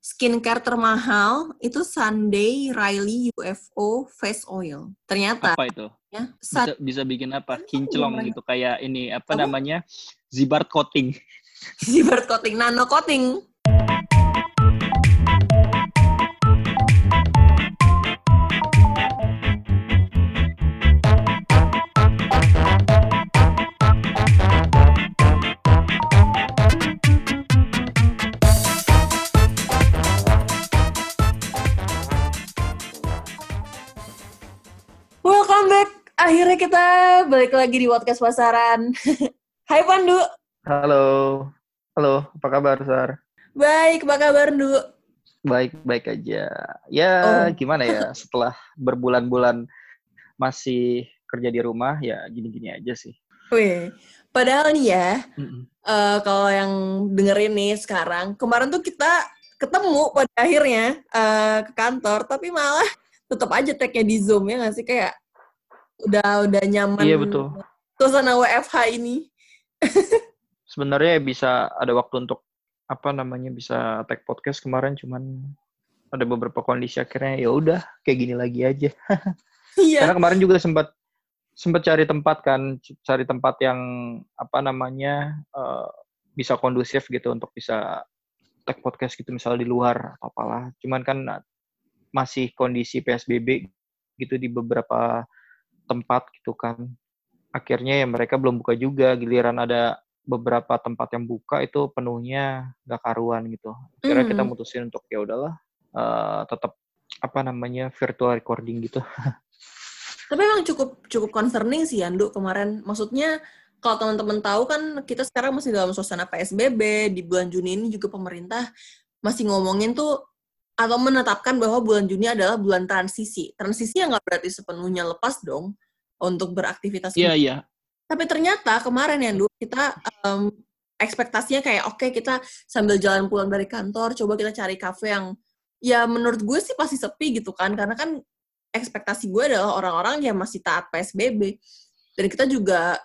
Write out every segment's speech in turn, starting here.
skincare termahal itu Sunday Riley UFO Face Oil. Ternyata Apa itu? ya Bisa, bisa bikin apa? Kinclong gitu kayak ini apa Apa? namanya? Zibart coating. Zibert coating, nano coating. Kita balik lagi di podcast pasaran. Hai Pandu. Halo, halo, apa kabar, Sar? Baik, apa kabar, Du? Baik, baik aja. Ya, Oh. gimana ya, setelah berbulan-bulan masih kerja di rumah, ya gini-gini aja sih. Wih, padahal nih ya, Mm-mm. eh, kalau yang dengerin nih sekarang, kemarin tuh kita ketemu pada akhirnya eh, ke kantor, tapi malah tetap aja tag-nya di Zoom ya nggak sih? Kayak udah udah nyaman Iya, betul. suasana WFH ini. Sebenarnya bisa ada waktu untuk, apa namanya, bisa tag podcast kemarin, cuman ada beberapa kondisi akhirnya ya udah kayak gini lagi aja. Iya. Karena kemarin juga sempat sempat cari tempat kan, cari tempat yang apa namanya eh, bisa kondusif gitu untuk bisa tag podcast gitu misalnya di luar atau apalah. Cuman kan masih kondisi PSBB gitu di beberapa tempat gitu kan. Akhirnya ya mereka belum buka juga, giliran ada beberapa tempat yang buka itu penuhnya nggak karuan gitu. Akhirnya kita Hmm. mutusin untuk ya udahlah eh, tetap apa namanya virtual recording gitu. Tapi emang cukup cukup concerning sih Yandu kemarin. Maksudnya kalau teman-teman tahu kan kita sekarang masih dalam suasana PSBB di bulan Juni ini juga pemerintah masih ngomongin tuh atau menetapkan bahwa bulan Juni adalah bulan transisi. Transisi yang nggak berarti sepenuhnya lepas dong untuk beraktivitas. Iya, iya. Tapi ternyata kemarin Yandu kita em, ekspektasinya kayak oke kita sambil jalan pulang dari kantor coba kita cari kafe yang ya menurut gue sih pasti sepi gitu kan karena kan ekspektasi gue adalah orang-orang yang masih taat PSBB. Dan kita juga,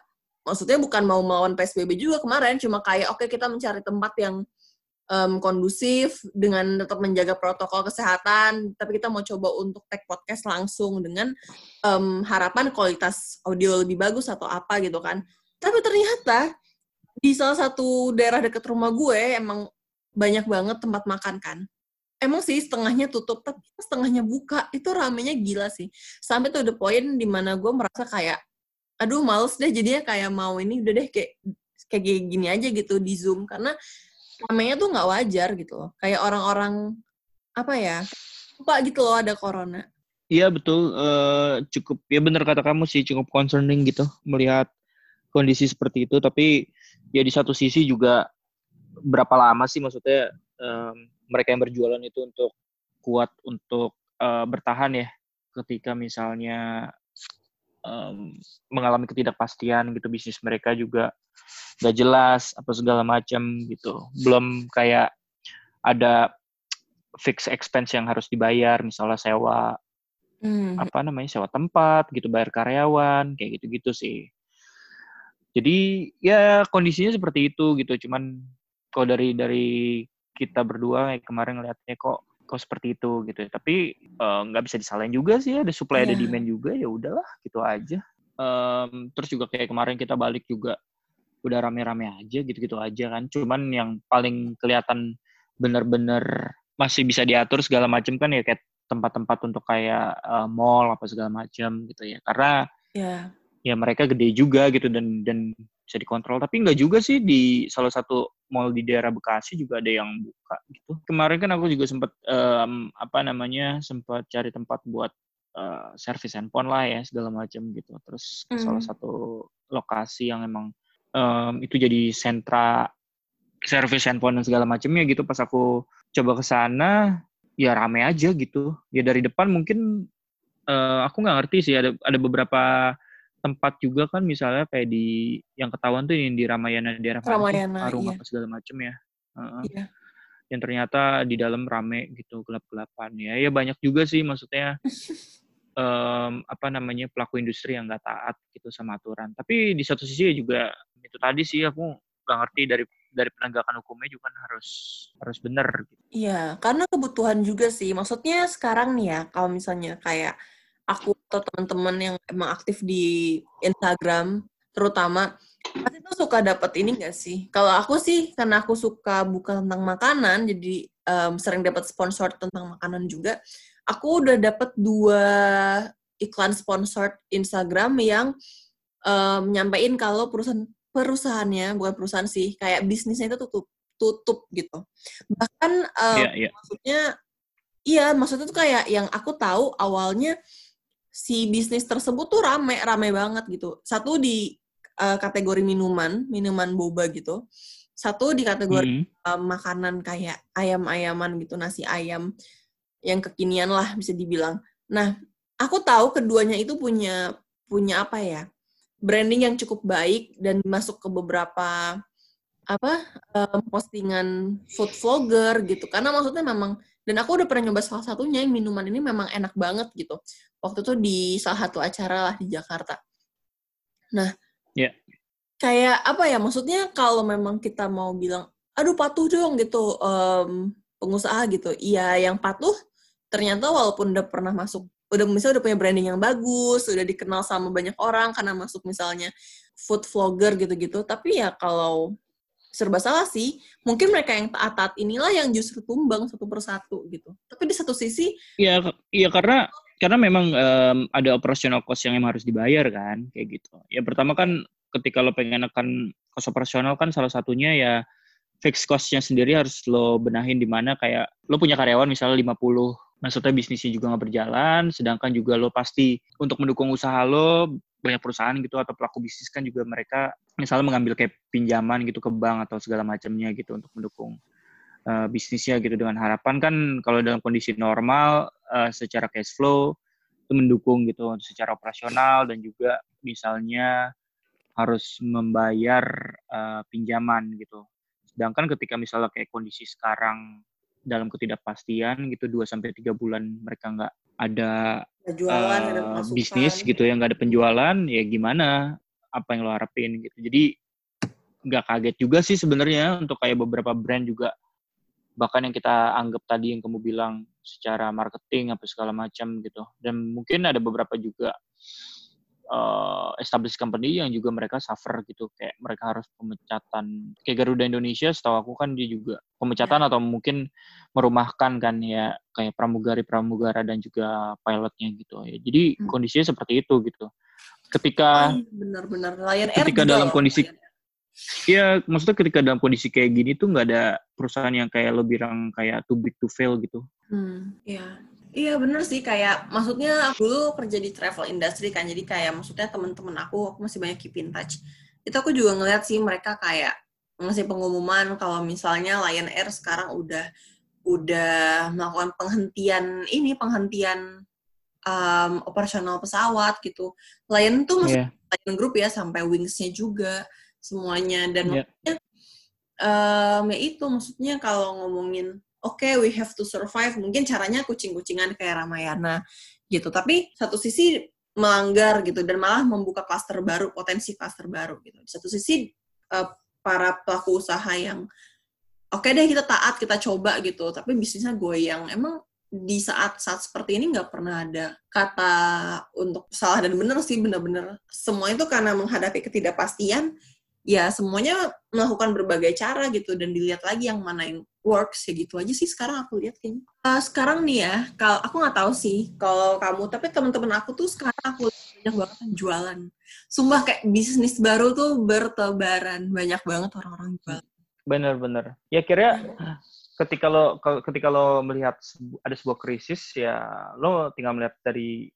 maksudnya bukan mau melawan PSBB juga kemarin, cuma kayak oke kita mencari tempat yang em, kondusif dengan tetap menjaga protokol kesehatan, tapi kita mau coba untuk tag podcast langsung dengan em, harapan kualitas audio lebih bagus atau apa gitu kan. Tapi ternyata di salah satu daerah dekat rumah gue emang banyak banget tempat makan kan. Emang sih setengahnya tutup tapi setengahnya buka itu ramenya gila sih. Sampai tuh the point di mana gue merasa kayak aduh males deh jadinya kayak mau ini udah deh kayak kayak gini aja gitu di zoom. Karena ramenya tuh nggak wajar gitu loh. Kayak orang-orang apa ya lupa gitu loh ada corona. Iya betul, eh, cukup ya benar kata kamu sih cukup concerning gitu melihat kondisi seperti itu. Tapi ya di satu sisi juga berapa lama sih maksudnya em, mereka yang berjualan itu untuk kuat untuk eh, bertahan ya? Ketika misalnya em, mengalami ketidakpastian gitu bisnis mereka juga gak jelas apa segala macam gitu. Belum kayak ada fix expense yang harus dibayar misalnya sewa Hmm. apa namanya sewa tempat gitu bayar karyawan kayak gitu-gitu sih jadi ya kondisinya seperti itu gitu cuman kalau dari dari kita berdua kayak kemarin ngeliatnya kok kok seperti itu gitu ya. tapi eh, nggak bisa disalahin juga sih ada supply ada Iya. demand juga ya udahlah gitu aja Em, terus juga kayak kemarin kita balik juga udah rame-rame aja gitu-gitu aja kan cuman yang paling kelihatan bener-bener masih bisa diatur segala macam kan ya kayak tempat-tempat untuk kayak eh, mall apa segala macam gitu ya karena ya ya mereka gede juga gitu dan dan bisa dikontrol. Tapi nggak juga sih di salah satu mall di daerah Bekasi juga ada yang buka gitu. Kemarin kan aku juga sempat em, apa namanya sempat cari tempat buat eh, servis handphone lah ya segala macam gitu. Terus ke salah Hmm. satu lokasi yang emang em, itu jadi sentra servis handphone dan segala macamnya gitu. Pas aku coba ke sana ya rame aja gitu. Ya dari depan mungkin eh, aku nggak ngerti sih ada ada beberapa tempat juga kan misalnya kayak di yang ketahuan tuh yang di Ramayana daerah? Ramayana, Parung iya. apa segala macam ya Heeh. Iya. yang ternyata di dalam rame gitu gelap-gelapan ya ya banyak juga sih maksudnya em, apa namanya pelaku industri yang nggak taat gitu sama aturan tapi di satu sisi ya juga itu tadi sih aku nggak ngerti dari dari penegakan hukumnya juga kan harus harus benar. Gitu. Iya, karena kebutuhan juga sih. Maksudnya sekarang nih ya, kalau misalnya kayak aku atau teman-teman yang emang aktif di Instagram, terutama pasti tuh suka dapat ini gak sih? Kalau aku sih, karena aku suka buka tentang makanan, jadi um, sering dapat sponsor tentang makanan juga. Aku udah dapat dua iklan sponsor Instagram yang um, nyampein kalau perusahaan perusahaannya bukan perusahaan sih kayak bisnisnya itu tutup tutup gitu bahkan um, yeah, yeah. maksudnya iya maksudnya tuh kayak yang aku tahu awalnya si bisnis tersebut tuh rame rame banget gitu. Satu di uh, kategori minuman minuman boba gitu. Satu di kategori mm. uh, makanan kayak ayam-ayaman gitu nasi ayam yang kekinian lah bisa dibilang. Nah aku tahu keduanya itu punya punya apa ya branding yang cukup baik dan masuk ke beberapa apa um, postingan food vlogger gitu. Karena maksudnya memang dan aku udah pernah nyoba salah satunya yang minuman ini memang enak banget gitu waktu itu di salah satu acara lah di Jakarta nah yeah. kayak apa ya maksudnya kalau memang kita mau bilang aduh patuh dong gitu um, pengusaha gitu iya yang patuh ternyata walaupun udah pernah masuk udah misalnya udah punya branding yang bagus, udah dikenal sama banyak orang karena masuk misalnya food vlogger gitu-gitu. Tapi ya kalau serba salah sih, mungkin mereka yang taat-taat inilah yang justru tumbang satu persatu gitu. Tapi di satu sisi, iya, iya karena karena memang um, ada operasional cost yang emang harus dibayar kan, kayak gitu. Ya pertama kan ketika lo pengen akan cost operasional kan salah satunya ya fixed cost-nya sendiri harus lo benahin di mana kayak lo punya karyawan misalnya 50 maksudnya bisnisnya juga nggak berjalan, sedangkan juga lo pasti untuk mendukung usaha lo banyak perusahaan gitu atau pelaku bisnis kan juga mereka misalnya mengambil kayak pinjaman gitu ke bank atau segala macamnya gitu untuk mendukung uh, bisnisnya gitu dengan harapan kan kalau dalam kondisi normal uh, secara cash flow itu mendukung gitu secara operasional dan juga misalnya harus membayar uh, pinjaman gitu. Sedangkan ketika misalnya kayak kondisi sekarang dalam ketidakpastian gitu 2 sampai tiga bulan mereka nggak ada jualan, uh, ada eh, bisnis gitu ya nggak ada penjualan ya gimana? Apa yang lo harapin gitu. Jadi nggak kaget juga sih sebenarnya untuk kayak beberapa brand juga. Bahkan yang kita anggap tadi yang kamu bilang secara marketing apa segala macam gitu. Dan mungkin ada beberapa juga uh, established company yang juga mereka suffer gitu kayak mereka harus pemecatan kayak Garuda Indonesia setahu aku kan dia juga pemecatan ya. atau mungkin merumahkan kan ya kayak pramugari pramugara dan juga pilotnya gitu ya jadi hmm. kondisinya seperti itu gitu ketika oh, benar-benar Air ketika dalam kondisi Iya, maksudnya ketika dalam kondisi kayak gini tuh nggak ada perusahaan yang kayak lebih bilang kayak too big to fail gitu. Hmm, iya. Iya bener sih kayak maksudnya aku dulu kerja di travel industry kan jadi kayak maksudnya teman-teman aku aku masih banyak keep in touch itu aku juga ngeliat sih mereka kayak ngasih pengumuman kalau misalnya Lion Air sekarang udah udah melakukan penghentian ini penghentian um, operasional pesawat gitu Lion tuh masih yeah. Lion Group ya sampai wingsnya juga semuanya dan yeah. maksudnya um, ya itu maksudnya kalau ngomongin oke okay, we have to survive. Mungkin caranya kucing-kucingan kayak Ramayana gitu. Tapi satu sisi melanggar gitu dan malah membuka klaster baru potensi klaster baru gitu. Satu sisi uh, para pelaku usaha yang oke okay deh kita taat kita coba gitu. Tapi bisnisnya goyang. Emang di saat-saat seperti ini nggak pernah ada kata untuk salah dan benar sih benar-benar. Semua itu karena menghadapi ketidakpastian ya semuanya melakukan berbagai cara gitu dan dilihat lagi yang mana yang works ya gitu aja sih sekarang aku lihat kayaknya. Uh, sekarang nih ya, kalau aku nggak tahu sih kalau kamu, tapi teman-teman aku tuh sekarang aku banyak banget jualan. Sumpah kayak bisnis baru tuh bertebaran, banyak banget orang-orang jualan. Bener-bener. Ya kira ketika lo ketika lo melihat ada sebuah krisis ya lo tinggal melihat dari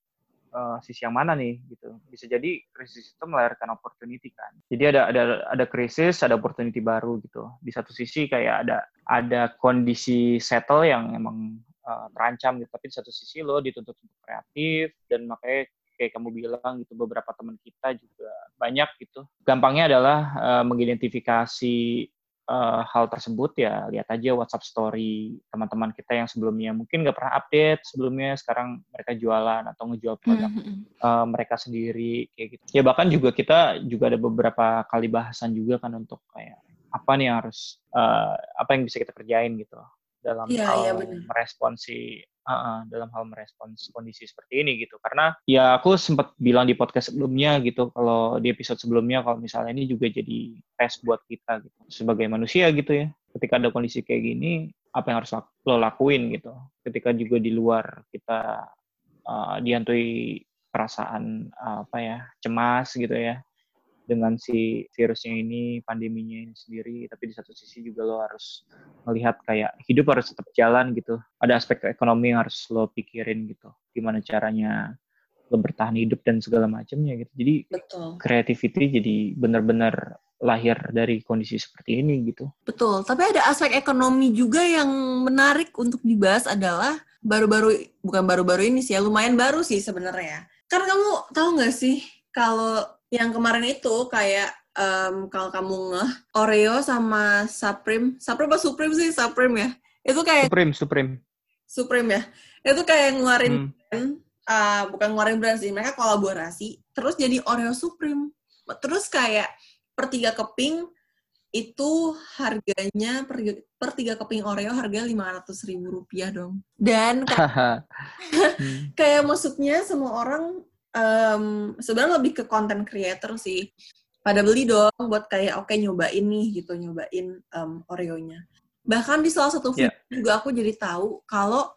uh, sisi yang mana nih gitu. Bisa jadi krisis itu melahirkan opportunity kan. Jadi ada ada ada krisis, ada opportunity baru gitu. Di satu sisi kayak ada ada kondisi settle yang emang uh, terancam gitu, tapi di satu sisi lo dituntut untuk kreatif dan makanya kayak kamu bilang gitu beberapa teman kita juga banyak gitu. Gampangnya adalah uh, mengidentifikasi uh, hal tersebut ya lihat aja WhatsApp story teman-teman kita yang sebelumnya mungkin nggak pernah update sebelumnya sekarang mereka jualan atau ngejual produk mm -hmm. uh, mereka sendiri kayak gitu ya bahkan juga kita juga ada beberapa kali bahasan juga kan untuk kayak apa nih yang harus uh, apa yang bisa kita kerjain gitu dalam Iya, hal benar. meresponsi uh, dalam hal merespons kondisi seperti ini gitu. Karena ya aku sempat bilang di podcast sebelumnya gitu kalau di episode sebelumnya kalau misalnya ini juga jadi tes buat kita gitu sebagai manusia gitu ya. Ketika ada kondisi kayak gini apa yang harus lo lakuin gitu. Ketika juga di luar kita uh, dihantui perasaan uh, apa ya cemas gitu ya dengan si virusnya ini, pandeminya ini sendiri, tapi di satu sisi juga lo harus melihat kayak hidup harus tetap jalan gitu. Ada aspek ekonomi yang harus lo pikirin gitu. Gimana caranya lo bertahan hidup dan segala macamnya gitu. Jadi Betul. creativity jadi benar-benar lahir dari kondisi seperti ini gitu. Betul, tapi ada aspek ekonomi juga yang menarik untuk dibahas adalah baru-baru bukan baru-baru ini sih ya lumayan baru sih sebenarnya. Kan kamu tahu nggak sih kalau yang kemarin itu kayak em, kalau kamu ngeh Oreo sama Supreme, Supreme apa Supreme sih Supreme ya? Itu kayak Supreme, Supreme. Supreme ya. Itu kayak ngeluarin Hmm. brand, ah, bukan ngeluarin brand sih, mereka kolaborasi, terus jadi Oreo Supreme. Terus kayak per tiga keping itu harganya per, per tiga keping Oreo harganya lima ratus ribu rupiah dong. Dan kayak, Hmm. kayak maksudnya semua orang em, sebenarnya lebih ke content creator sih. Pada beli dong buat kayak oke nyobain nih gitu, nyobain em, Oreo-nya. Bahkan di salah satu video Yeah. juga aku jadi tahu kalau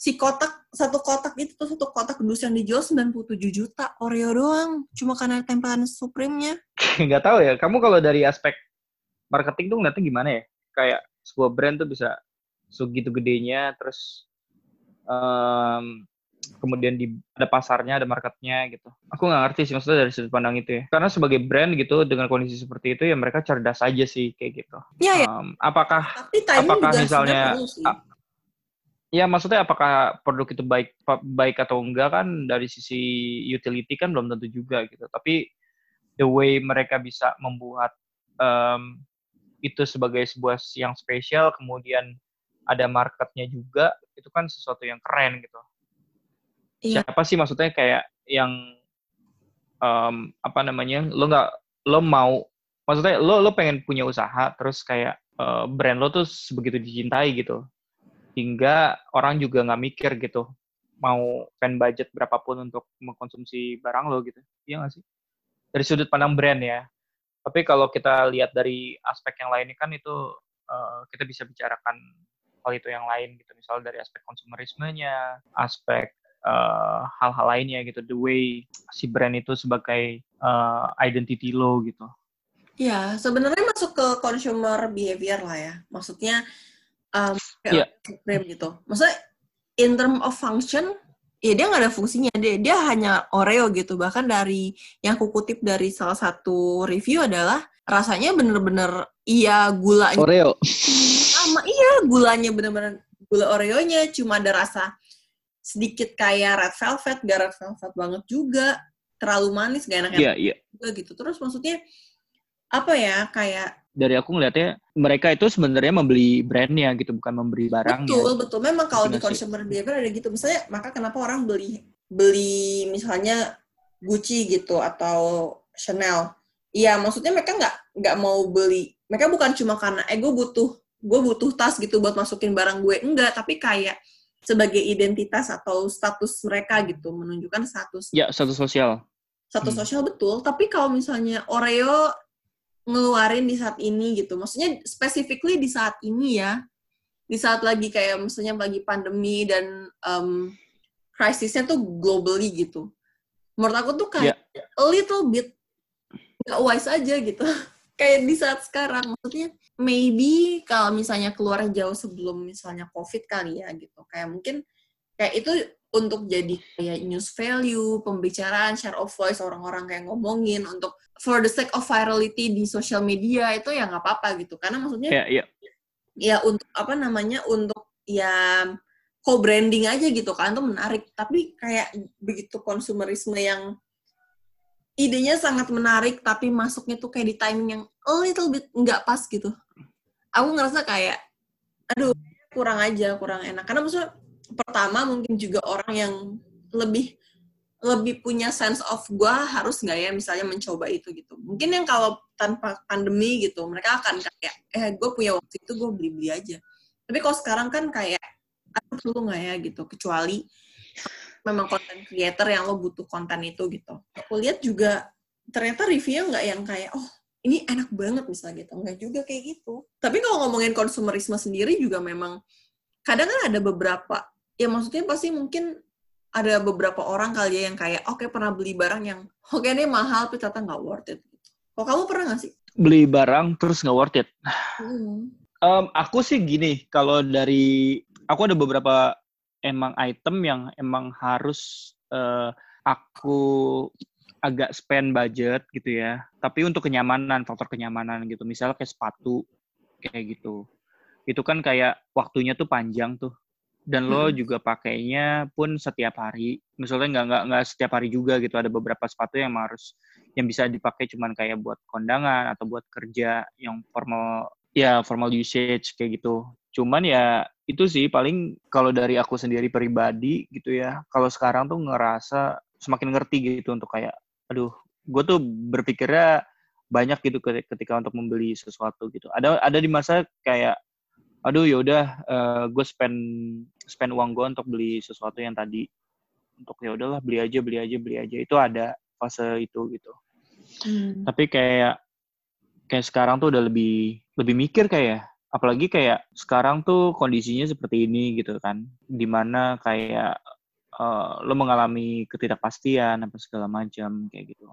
si kotak satu kotak itu tuh satu kotak dus yang dijual 97 juta Oreo doang cuma karena tempelan Supreme-nya. nggak tahu ya kamu kalau dari aspek marketing tuh ngeliatnya gimana ya kayak sebuah brand tuh bisa segitu gedenya terus em, kemudian di ada pasarnya ada marketnya gitu. Aku nggak ngerti sih maksudnya dari sudut pandang itu ya. Karena sebagai brand gitu dengan kondisi seperti itu ya mereka cerdas aja sih kayak gitu. Ya ya, Em, apakah tapi apakah juga misalnya- Ya maksudnya apakah produk itu baik baik atau enggak kan dari sisi utility kan belum tentu juga gitu. Tapi the way mereka bisa membuat em, itu sebagai sebuah yang spesial, kemudian ada marketnya juga, itu kan sesuatu yang keren gitu. Iya. Siapa sih maksudnya kayak yang em, apa namanya? Lo nggak lo mau maksudnya lo lo pengen punya usaha terus kayak eh, brand lo tuh sebegitu dicintai gitu hingga orang juga nggak mikir gitu mau spend budget berapapun untuk mengkonsumsi barang lo gitu iya nggak sih dari sudut pandang brand ya tapi kalau kita lihat dari aspek yang lainnya kan itu eh, kita bisa bicarakan hal itu yang lain gitu misal dari aspek konsumerismenya aspek eh, hal-hal lainnya gitu the way si brand itu sebagai eh, identity lo gitu Ya, sebenarnya masuk ke consumer behavior lah ya. Maksudnya um, kayak Supreme gitu. Maksudnya in term of function, ya dia nggak ada fungsinya. Dia, dia hanya Oreo gitu. Bahkan dari yang aku kutip dari salah satu review adalah rasanya bener-bener iya gulanya Oreo. sama. Iya gulanya bener-bener gula Oreonya. Cuma ada rasa sedikit kayak red velvet, gak red velvet banget juga. Terlalu manis, gak enak-enak iya iya. juga gitu. Terus maksudnya apa ya kayak dari aku ngelihatnya mereka itu sebenarnya membeli brandnya gitu bukan membeli barangnya. Betul betul. Memang kalau di consumer behavior ada gitu. Misalnya maka kenapa orang beli beli misalnya Gucci gitu atau Chanel? Iya maksudnya mereka nggak nggak mau beli. Mereka bukan cuma karena eh gue butuh gue butuh tas gitu buat masukin barang gue. Enggak tapi kayak sebagai identitas atau status mereka gitu menunjukkan status. Ya satu sosial. Satu Hmm. sosial betul. Tapi kalau misalnya Oreo ngeluarin di saat ini gitu maksudnya specifically di saat ini ya di saat lagi kayak misalnya lagi pandemi dan um, krisisnya tuh globally gitu. Menurut aku tuh kayak a little bit nggak wise aja gitu kayak di saat sekarang maksudnya maybe kalau misalnya keluar jauh sebelum misalnya covid kali ya gitu kayak mungkin kayak itu untuk jadi kayak news value, pembicaraan, share of voice orang-orang kayak ngomongin untuk for the sake of virality di sosial media itu ya nggak apa-apa gitu. Karena maksudnya ya ya ya untuk apa namanya untuk ya co-branding aja gitu kan itu menarik. Tapi kayak begitu konsumerisme yang idenya sangat menarik tapi masuknya tuh kayak di timing yang a little bit nggak pas gitu. Aku ngerasa kayak aduh kurang aja, kurang enak. Karena maksudnya pertama mungkin juga orang yang lebih lebih punya sense of gue harus nggak ya misalnya mencoba itu gitu. Mungkin yang kalau tanpa pandemi gitu mereka akan kayak eh gue punya waktu itu gue beli beli aja. Tapi kalau sekarang kan kayak aku perlu nggak ya gitu kecuali memang konten creator yang lo butuh konten itu gitu. Aku lihat juga ternyata reviewnya nggak yang kayak oh ini enak banget misalnya gitu nggak juga kayak gitu tapi kalau ngomongin konsumerisme sendiri juga memang kadang kan ada beberapa ya maksudnya pasti mungkin ada beberapa orang kali ya yang kayak oke okay, pernah beli barang yang oke okay, ini mahal tapi ternyata nggak worth it gitu. Kok kamu pernah nggak sih beli barang terus nggak worth it hmm. um, aku sih gini kalau dari aku ada beberapa emang item yang emang harus uh, aku agak spend budget gitu ya. Tapi untuk kenyamanan, faktor kenyamanan gitu. Misalnya kayak sepatu kayak gitu. Itu kan kayak waktunya tuh panjang tuh. Dan lo hmm. juga pakainya pun setiap hari. Misalnya nggak nggak nggak setiap hari juga gitu. Ada beberapa sepatu yang harus yang bisa dipakai cuman kayak buat kondangan atau buat kerja yang formal ya formal usage kayak gitu. Cuman ya itu sih paling kalau dari aku sendiri pribadi gitu ya. Kalau sekarang tuh ngerasa semakin ngerti gitu untuk kayak aduh gue tuh berpikirnya banyak gitu ketika untuk membeli sesuatu gitu ada ada di masa kayak aduh yaudah uh, eh, gue spend spend uang gue untuk beli sesuatu yang tadi untuk ya udahlah beli aja beli aja beli aja itu ada fase itu gitu hmm. tapi kayak kayak sekarang tuh udah lebih lebih mikir kayak apalagi kayak sekarang tuh kondisinya seperti ini gitu kan. Di mana kayak uh, lo mengalami ketidakpastian apa segala macam kayak gitu.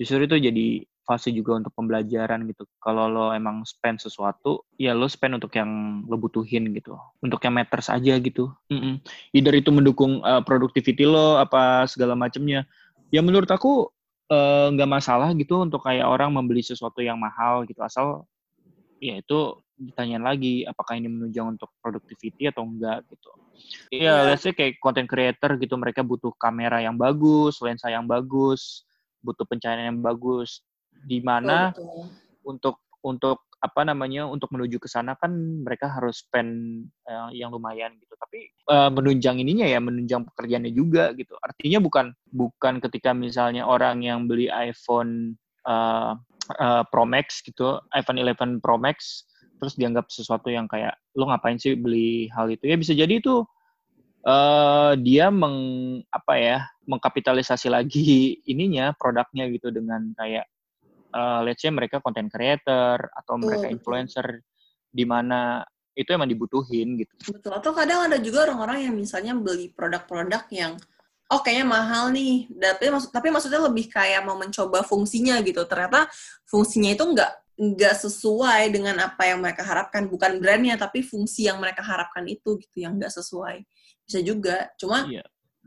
Justru itu jadi fase juga untuk pembelajaran gitu. Kalau lo emang spend sesuatu ya lo spend untuk yang lo butuhin gitu. Untuk yang matters aja gitu. Mm -mm. either itu mendukung uh, productivity lo apa segala macamnya. Ya menurut aku eh, nggak uh, masalah gitu untuk kayak orang membeli sesuatu yang mahal gitu. Asal ya itu ditanyain lagi apakah ini menunjang untuk productivity atau enggak gitu. Iya, yeah. let's say kayak content creator gitu mereka butuh kamera yang bagus, lensa yang bagus, butuh pencahayaan yang bagus. Di mana oh, untuk untuk apa namanya untuk menuju ke sana kan mereka harus spend uh, yang lumayan gitu. Tapi uh, menunjang ininya ya menunjang pekerjaannya juga gitu. Artinya bukan bukan ketika misalnya orang yang beli iPhone uh, uh, Pro Max gitu, iPhone 11 Pro Max terus dianggap sesuatu yang kayak lo ngapain sih beli hal itu ya bisa jadi itu uh, dia meng apa ya mengkapitalisasi lagi ininya produknya gitu dengan kayak uh, let's say mereka content creator atau mereka influencer di mana itu emang dibutuhin gitu. Betul. Atau kadang ada juga orang-orang yang misalnya beli produk-produk yang oh kayaknya mahal nih, tapi maksud tapi maksudnya lebih kayak mau mencoba fungsinya gitu. Ternyata fungsinya itu enggak nggak sesuai dengan apa yang mereka harapkan. Bukan brandnya tapi fungsi yang mereka harapkan itu gitu yang nggak sesuai. Bisa juga cuma yeah.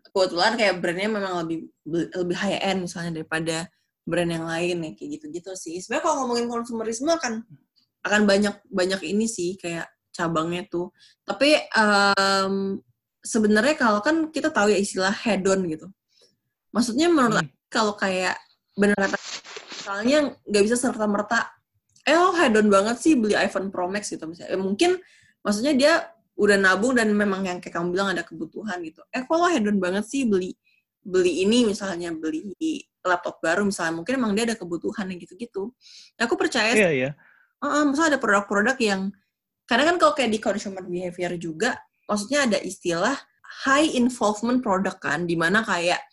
kebetulan kayak brandnya memang lebih lebih high end misalnya daripada brand yang lain ya kayak gitu gitu sih. Sebenarnya kalau ngomongin konsumerisme akan akan banyak banyak ini sih kayak cabangnya tuh. Tapi um, sebenarnya kalau kan kita tahu ya istilah hedon gitu. Maksudnya menurut hmm. kalau kayak benar kata misalnya nggak bisa serta merta eh lo hedon banget sih beli iPhone Pro Max gitu misalnya. Eh, mungkin maksudnya dia udah nabung dan memang yang kayak kamu bilang ada kebutuhan gitu. Eh kok lo hedon banget sih beli beli ini misalnya beli laptop baru misalnya mungkin emang dia ada kebutuhan yang gitu-gitu. Nah, aku percaya Iya, iya. Uh, misalnya ada produk-produk yang kadang kan kalau kayak di consumer behavior juga maksudnya ada istilah high involvement product kan di mana kayak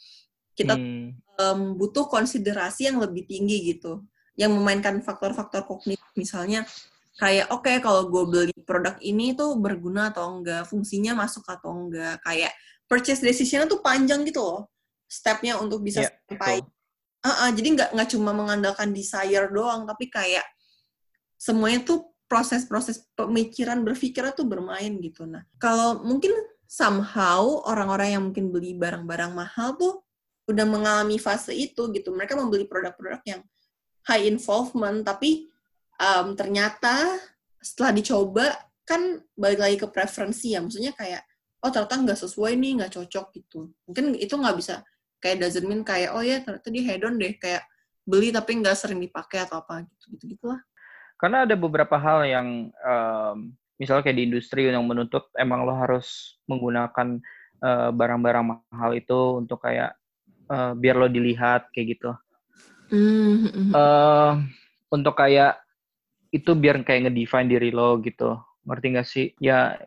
kita hmm. um, butuh konsiderasi yang lebih tinggi gitu yang memainkan faktor-faktor kognitif. Misalnya kayak oke okay, kalau gue beli produk ini tuh berguna atau enggak fungsinya masuk atau enggak. Kayak purchase decision tuh panjang gitu loh stepnya untuk bisa yeah, sampai. uh -uh, jadi nggak nggak cuma mengandalkan desire doang tapi kayak semuanya tuh proses-proses pemikiran berpikirnya tuh bermain gitu. Nah kalau mungkin somehow orang-orang yang mungkin beli barang-barang mahal tuh udah mengalami fase itu gitu. Mereka membeli produk-produk yang high involvement tapi um, ternyata setelah dicoba kan balik lagi ke preferensi ya. Maksudnya kayak oh ternyata nggak sesuai nih nggak cocok gitu. Mungkin itu nggak bisa kayak doesn't mean kayak oh ya ternyata dia hedon deh kayak beli tapi nggak sering dipakai atau apa gitu gitu gitulah. Karena ada beberapa hal yang um, misalnya kayak di industri yang menuntut emang lo harus menggunakan barang-barang uh, mahal itu untuk kayak uh, biar lo dilihat kayak gitu. Mm-hmm. Uh, untuk kayak itu biar kayak ngedefine diri lo gitu. Ngerti gak sih? Ya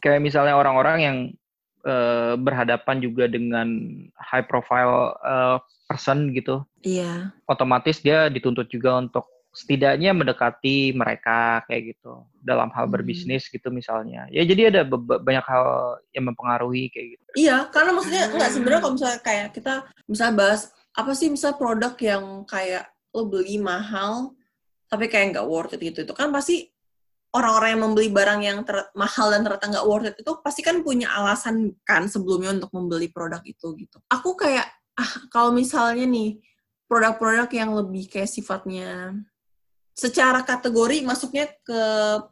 kayak misalnya orang-orang yang uh, berhadapan juga dengan high profile uh, person gitu. Iya. Otomatis dia dituntut juga untuk setidaknya mendekati mereka kayak gitu dalam hal Hmm. berbisnis gitu misalnya. Ya jadi ada be- banyak hal yang mempengaruhi kayak gitu. Iya, karena maksudnya enggak sebenarnya kalau misalnya kayak kita misalnya bahas apa sih misalnya produk yang kayak lo beli mahal tapi kayak nggak worth it gitu itu kan pasti orang-orang yang membeli barang yang mahal dan ternyata nggak worth it itu pasti kan punya alasan kan sebelumnya untuk membeli produk itu gitu. Aku kayak ah kalau misalnya nih produk-produk yang lebih kayak sifatnya secara kategori masuknya ke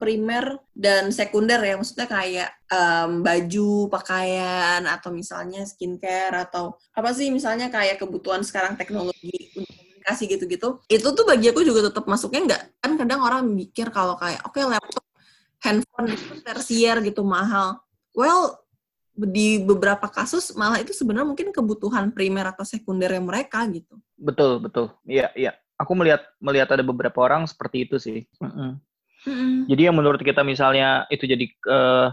primer dan sekunder ya maksudnya kayak em, baju pakaian atau misalnya skincare atau apa sih misalnya kayak kebutuhan sekarang teknologi untuk komunikasi gitu-gitu itu tuh bagi aku juga tetap masuknya nggak kan kadang orang mikir kalau kayak oke laptop handphone itu tersier gitu mahal well di beberapa kasus malah itu sebenarnya mungkin kebutuhan primer atau sekundernya mereka gitu Betul, betul. Iya, iya. Aku melihat melihat ada beberapa orang seperti itu sih. Mm-mm. Mm-mm. Jadi yang menurut kita misalnya itu jadi eh,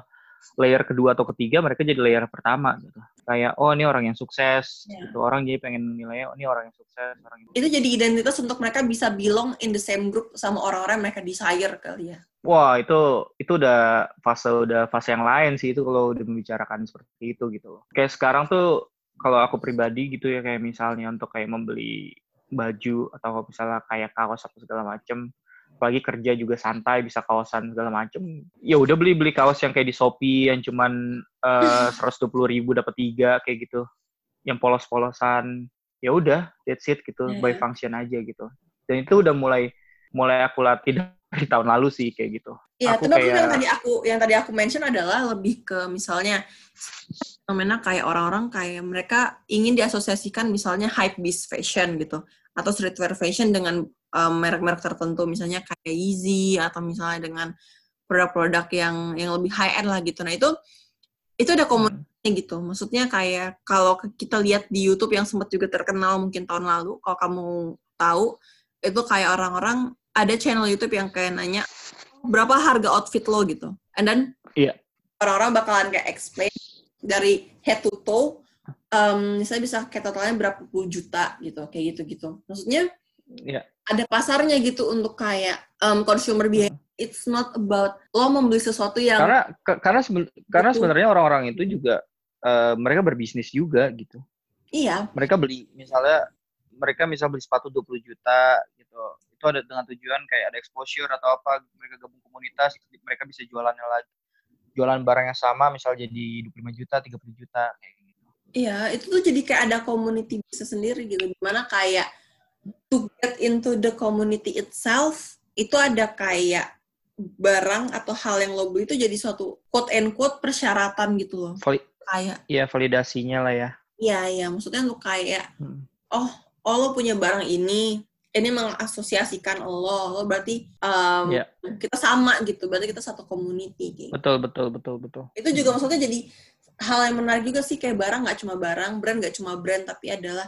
layer kedua atau ketiga, mereka jadi layer pertama gitu. Kayak oh ini orang yang sukses, Ya. gitu. Orang jadi pengen nilai oh ini orang yang sukses, orang yang itu jadi identitas untuk mereka bisa belong in the same group sama orang-orang yang mereka desire kali ya. Wah itu itu udah fase udah fase yang lain sih itu kalau udah membicarakan seperti itu gitu loh. Kayak sekarang tuh kalau aku pribadi gitu ya kayak misalnya untuk kayak membeli baju atau misalnya kayak kaos atau segala macem. Apalagi kerja juga santai bisa kaosan segala macem. Ya udah beli beli kaos yang kayak di shopee yang cuman seratus dua puluh ribu dapat tiga kayak gitu. Yang polos-polosan. Ya udah that's it gitu. Iya, by iya. function aja gitu. Dan itu udah mulai mulai aku latih dari tahun lalu sih kayak gitu. Iya, Aku tapi kayak- yang tadi aku yang tadi aku mention adalah lebih ke misalnya fenomena kayak orang-orang kayak mereka ingin diasosiasikan misalnya hype beast fashion gitu atau streetwear fashion dengan um, merek-merek tertentu misalnya kayak Yeezy atau misalnya dengan produk-produk yang yang lebih high end lah gitu. Nah, itu itu ada komunitasnya gitu. Maksudnya kayak kalau kita lihat di YouTube yang sempat juga terkenal mungkin tahun lalu, kalau kamu tahu itu kayak orang-orang ada channel YouTube yang kayak nanya berapa harga outfit lo gitu. And then Iya. orang-orang bakalan kayak explain dari head to toe um, misalnya bisa kayak totalnya berapa puluh juta gitu, kayak gitu-gitu. Maksudnya Iya. ada pasarnya gitu untuk kayak um, consumer behavior. It's not about lo membeli sesuatu yang karena ke- karena seben- karena sebenarnya orang-orang itu juga eh, mereka berbisnis juga gitu iya, mereka beli misalnya mereka misal beli sepatu 20 juta gitu itu ada dengan tujuan kayak ada exposure atau apa mereka gabung komunitas mereka bisa jualannya lagi jualan barang yang sama misal jadi 25 juta 30 juta kayak gitu Iya, itu tuh jadi kayak ada community bisa sendiri gitu. Di mana kayak to get into the community itself, itu ada kayak barang atau hal yang lo beli itu jadi suatu quote and quote persyaratan gitu loh. Vali- Kayak, ya validasinya lah ya iya iya, maksudnya lo kayak, Hmm. oh, oh lo punya barang ini, ini mengasosiasikan lo, lo berarti um, Iya. kita sama gitu, berarti kita satu community. Gitu. betul betul betul betul itu juga maksudnya jadi hal yang menarik juga sih kayak barang nggak cuma barang brand nggak cuma brand tapi adalah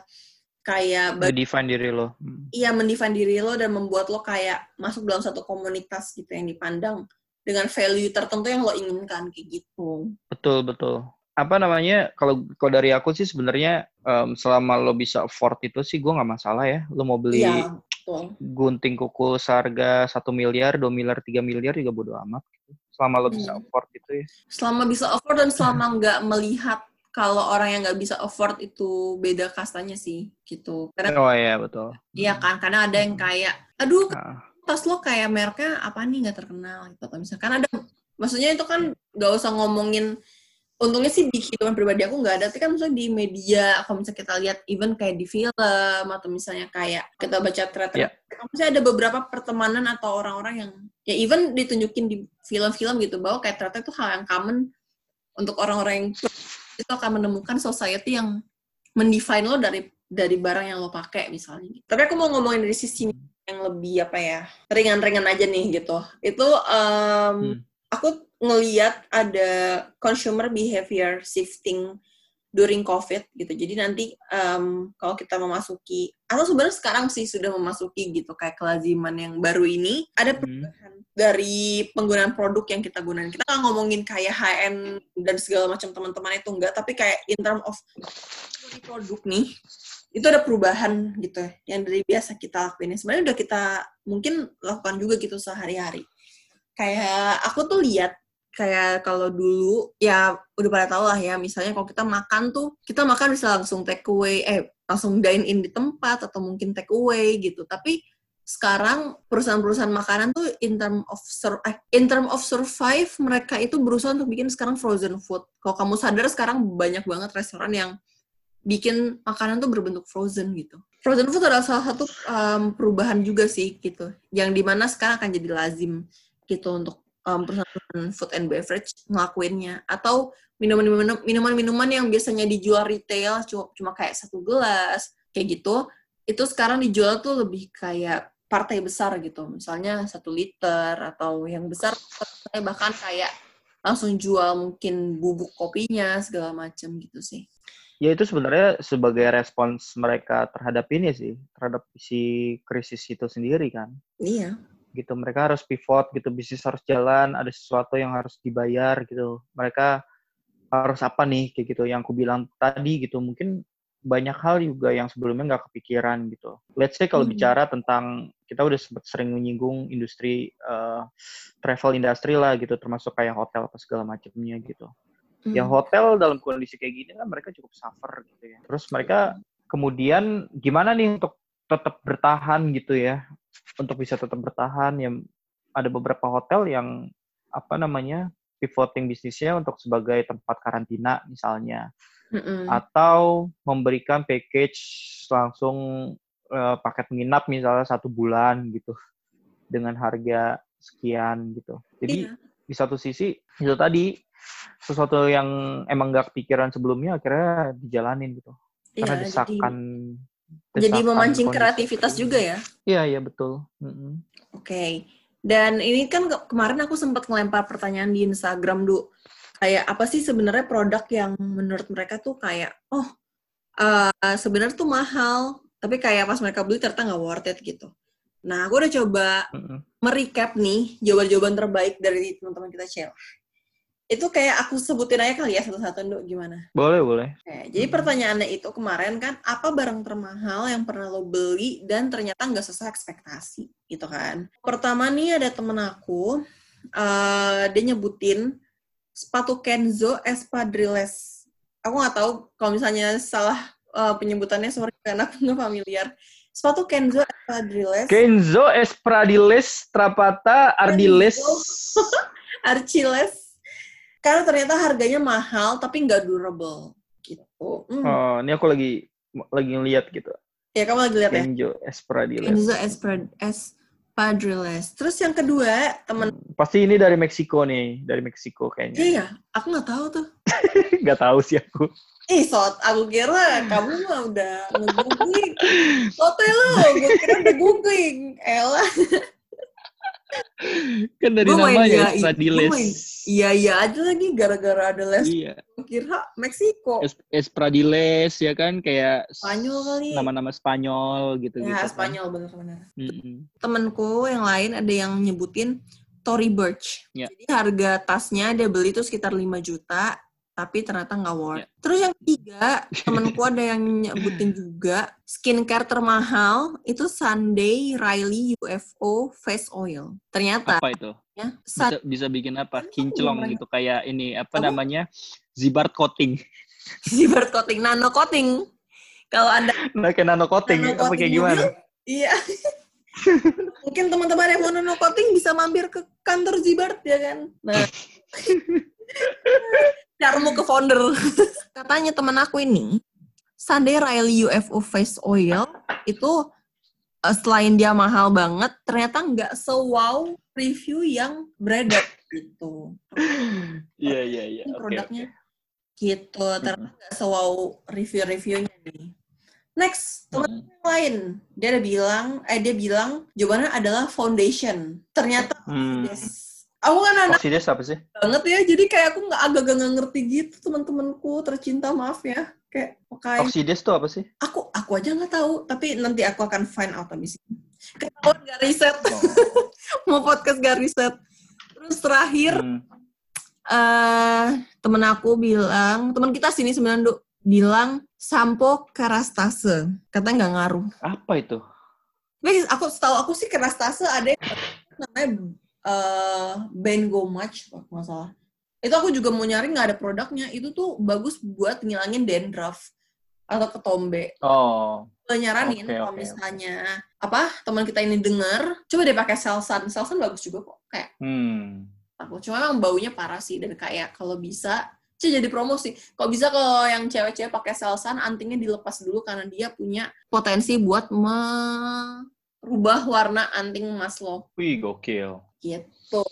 kayak ba- define diri lo iya mendefine diri lo dan membuat lo kayak masuk dalam satu komunitas gitu yang dipandang dengan value tertentu yang lo inginkan kayak gitu Betul betul. Apa namanya? Kalau kalau dari aku sih sebenarnya em, selama lo bisa afford itu sih gue nggak masalah ya. Lo mau beli betul gunting kuku seharga satu miliar, 2 miliar, 3 miliar juga bodo amat. Gitu. Selama lo bisa Hmm. afford itu ya. selama bisa afford dan selama nggak melihat kalau orang yang nggak bisa afford itu beda kastanya sih gitu karena Oh iya betul. iya kan karena ada yang kayak aduh Nah, tas lo kayak mereknya apa nih nggak terkenal gitu atau misalkan ada maksudnya itu kan nggak usah ngomongin untungnya sih di kehidupan pribadi aku nggak ada tapi kan misalnya di media kalau misalnya kita lihat even kayak di film atau misalnya kayak kita baca thread Iya. misalnya ada beberapa pertemanan atau orang-orang yang ya even ditunjukin di film-film gitu bahwa kayak ternyata itu hal yang common untuk orang-orang yang itu akan menemukan society yang mendefine lo dari dari barang yang lo pakai misalnya. Tapi aku mau ngomongin dari sisi yang lebih apa ya ringan-ringan aja nih gitu. Itu em, Hmm. Aku ngeliat ada consumer behavior shifting during COVID gitu. Jadi nanti um, kalau kita memasuki atau sebenarnya sekarang sih sudah memasuki gitu kayak kelaziman yang baru ini ada Hmm. perubahan dari penggunaan produk yang kita gunakan. Kita nggak ngomongin kayak high-end dan segala macam teman-teman itu enggak, tapi kayak in term of produk nih itu ada perubahan gitu yang dari biasa kita lakuin. Sebenarnya udah kita mungkin lakukan juga gitu sehari-hari. Kayak aku tuh lihat kayak kalau dulu ya udah pada tau lah ya misalnya kalau kita makan tuh kita makan bisa langsung take away eh langsung dine in di tempat atau mungkin take away gitu. Tapi sekarang perusahaan-perusahaan makanan tuh in term of sur eh, in term of survive mereka itu berusaha untuk bikin sekarang frozen food. Kalau kamu sadar sekarang banyak banget restoran yang bikin makanan tuh berbentuk frozen gitu. Frozen food adalah salah satu um, perubahan juga sih gitu yang di mana sekarang akan jadi lazim gitu untuk um, perusahaan food and beverage ngelakuinnya. Atau minuman-minuman minuman-minuman yang biasanya dijual retail cuma, cuma kayak satu gelas kayak gitu itu sekarang dijual tuh lebih kayak partai besar gitu. Misalnya satu liter atau yang besar bahkan kayak langsung jual mungkin bubuk kopinya segala macam gitu sih. Ya itu sebenarnya sebagai respons mereka terhadap ini sih, terhadap si krisis itu sendiri kan. iya Gitu mereka harus pivot gitu, bisnis harus jalan, ada sesuatu yang harus dibayar gitu. Mereka harus apa nih kayak gitu yang aku bilang tadi gitu. Mungkin banyak hal juga yang sebelumnya nggak kepikiran gitu. Let's say kalau Hmm. bicara tentang kita udah sempat sering menyinggung industri eh, travel industry lah gitu, termasuk kayak hotel apa segala macamnya gitu. Ya Hmm. hotel dalam kondisi kayak gini kan mereka cukup suffer gitu ya. Terus mereka kemudian gimana nih untuk tetap bertahan gitu ya? Untuk bisa tetap bertahan ya ada beberapa hotel yang apa namanya pivoting bisnisnya untuk sebagai tempat karantina misalnya Mm-mm. atau memberikan package langsung eh, paket menginap misalnya satu bulan gitu dengan harga sekian gitu. Jadi Iya. di satu sisi itu tadi sesuatu yang emang gak kepikiran sebelumnya akhirnya dijalanin gitu karena Iya, desakan jadi, jadi desakan memancing kondisi kreativitas juga ini. ya iya iya betul Mm-mm. Oke. Dan ini kan ke- kemarin aku sempat ngelempar pertanyaan di Instagram, Du. Kayak apa sih sebenarnya produk yang menurut mereka tuh kayak, oh, eh, sebenarnya tuh mahal, tapi kayak pas mereka beli ternyata nggak worth it gitu. Nah, aku udah coba Mm-mm. merecap nih jawaban-jawaban terbaik dari teman-teman kita Cel. Itu kayak aku sebutin aja kali ya satu-satu, Du. Gimana? boleh boleh Oke, jadi pertanyaannya itu kemarin kan, apa barang termahal yang pernah lo beli dan ternyata nggak sesuai ekspektasi, gitu kan? Pertama nih ada temen aku, eh, dia nyebutin sepatu Kenzo Espadrilles. Aku nggak tahu kalau misalnya salah eh, penyebutannya, sorry karena aku nggak familiar. Sepatu Kenzo Espadrilles, Kenzo Espradiles Trapata Ardiles Archiles, karena ternyata harganya mahal tapi nggak durable, gitu. Hmm. oh ini aku lagi lagi ngeliat gitu Ya, kamu lagi lihat ya? Kenzo Espradiles Enzo Espad- Espadrilles. Terus yang kedua, temen pasti ini dari Meksiko nih dari Meksiko kayaknya iya, aku nggak tahu tuh. nggak tahu sih aku Ih, Sot, aku kira kamu mah udah nge-googling. Sote lo, gue kira udah googling. Elah. Kan dari Gua main namanya iya, Espradiles. gua main. Iya, iya aja lagi gara-gara ada les. Iya. Kira Meksiko. Es- Espradiles ya kan kayak Spanyol kali. nama-nama Spanyol gitu gitu. Ya, Spanyol bener-bener. Mm-mm. Temenku yang lain ada yang nyebutin Tory Burch. Ya. Jadi harga tasnya dia beli tuh sekitar 5 juta, tapi ternyata nggak worth. Ya. Terus yang ketiga, temenku ada yang nyebutin juga skincare termahal itu Sunday Riley UFO Face Oil. Ternyata Apa itu? ya, Bisa bisa bikin apa? Kan Kinclong gitu kayak ini apa Apa? namanya? Zibart coating. Zibert coating, nano coating. Kalau ada nah kayak nano coating nano apa coating kayak gimana Iya. Mungkin teman-teman yang mau nano coating bisa mampir ke kantor Zibart ya kan. Nah. Carmu ke founder. Katanya teman aku ini, Sunday Riley UFO Face Oil itu eh, selain dia mahal banget, ternyata nggak se-wow review yang beredar gitu. Iya iya iya. Produknya oke. gitu, ternyata nggak se-wow review-reviewnya nih. Next, teman Mm. yang lain, dia ada bilang, eh dia bilang jawabannya adalah foundation. Ternyata Hmm. yes. Aku kan anak Oxides apa sih? banget ya, jadi kayak aku nggak agak nggak ngerti gitu teman-temanku tercinta maaf ya. Kayak oke, Oxides tuh apa sih? aku aku aja nggak tahu, tapi nanti aku akan find out abis ini. Ketahuan gak riset, Oh. mau podcast gak riset. Terus terakhir Hmm. eh temen aku bilang, teman kita sini sebenarnya Duk, bilang sampo kerastase, katanya nggak ngaruh. Apa itu? Tapi aku setahu aku sih kerastase ada yang namanya eh Bengo Match kalau nggak salah. Itu aku juga mau nyari nggak ada produknya. Itu tuh bagus buat ngilangin dandruff atau ketombe. Oh, Gue nyaranin Oke, kalau oke, misalnya apa teman kita ini denger, coba deh pakai Selsun. Selsun bagus juga kok. Kayak hmm. aku cuma emang baunya parah sih dan kayak kalau bisa Cih, jadi promosi. Kalau bisa kalau yang cewek-cewek pakai selsan, antingnya dilepas dulu karena dia punya potensi buat merubah warna anting emas lo. Wih, gokil. Gitu.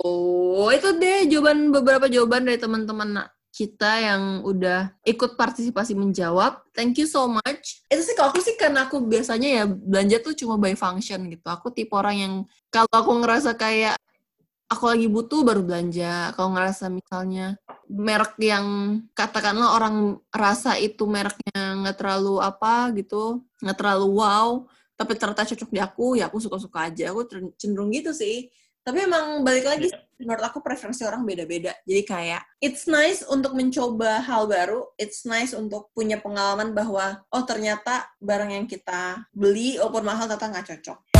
Itu deh jawaban beberapa jawaban dari teman-teman kita yang udah ikut partisipasi menjawab. Thank you so much. Itu sih kalau aku sih karena aku biasanya ya belanja tuh cuma by function gitu. Aku tipe orang yang kalau aku ngerasa kayak aku lagi butuh baru belanja. Kalau ngerasa misalnya merek yang katakanlah orang rasa itu mereknya nggak terlalu apa gitu, nggak terlalu wow, tapi ternyata cocok di aku, ya aku suka-suka aja. Aku cenderung gitu sih. Tapi emang balik lagi, menurut aku preferensi orang beda-beda. Jadi kayak, it's nice untuk mencoba hal baru, it's nice untuk punya pengalaman bahwa, oh ternyata barang yang kita beli, walaupun mahal, ternyata nggak cocok.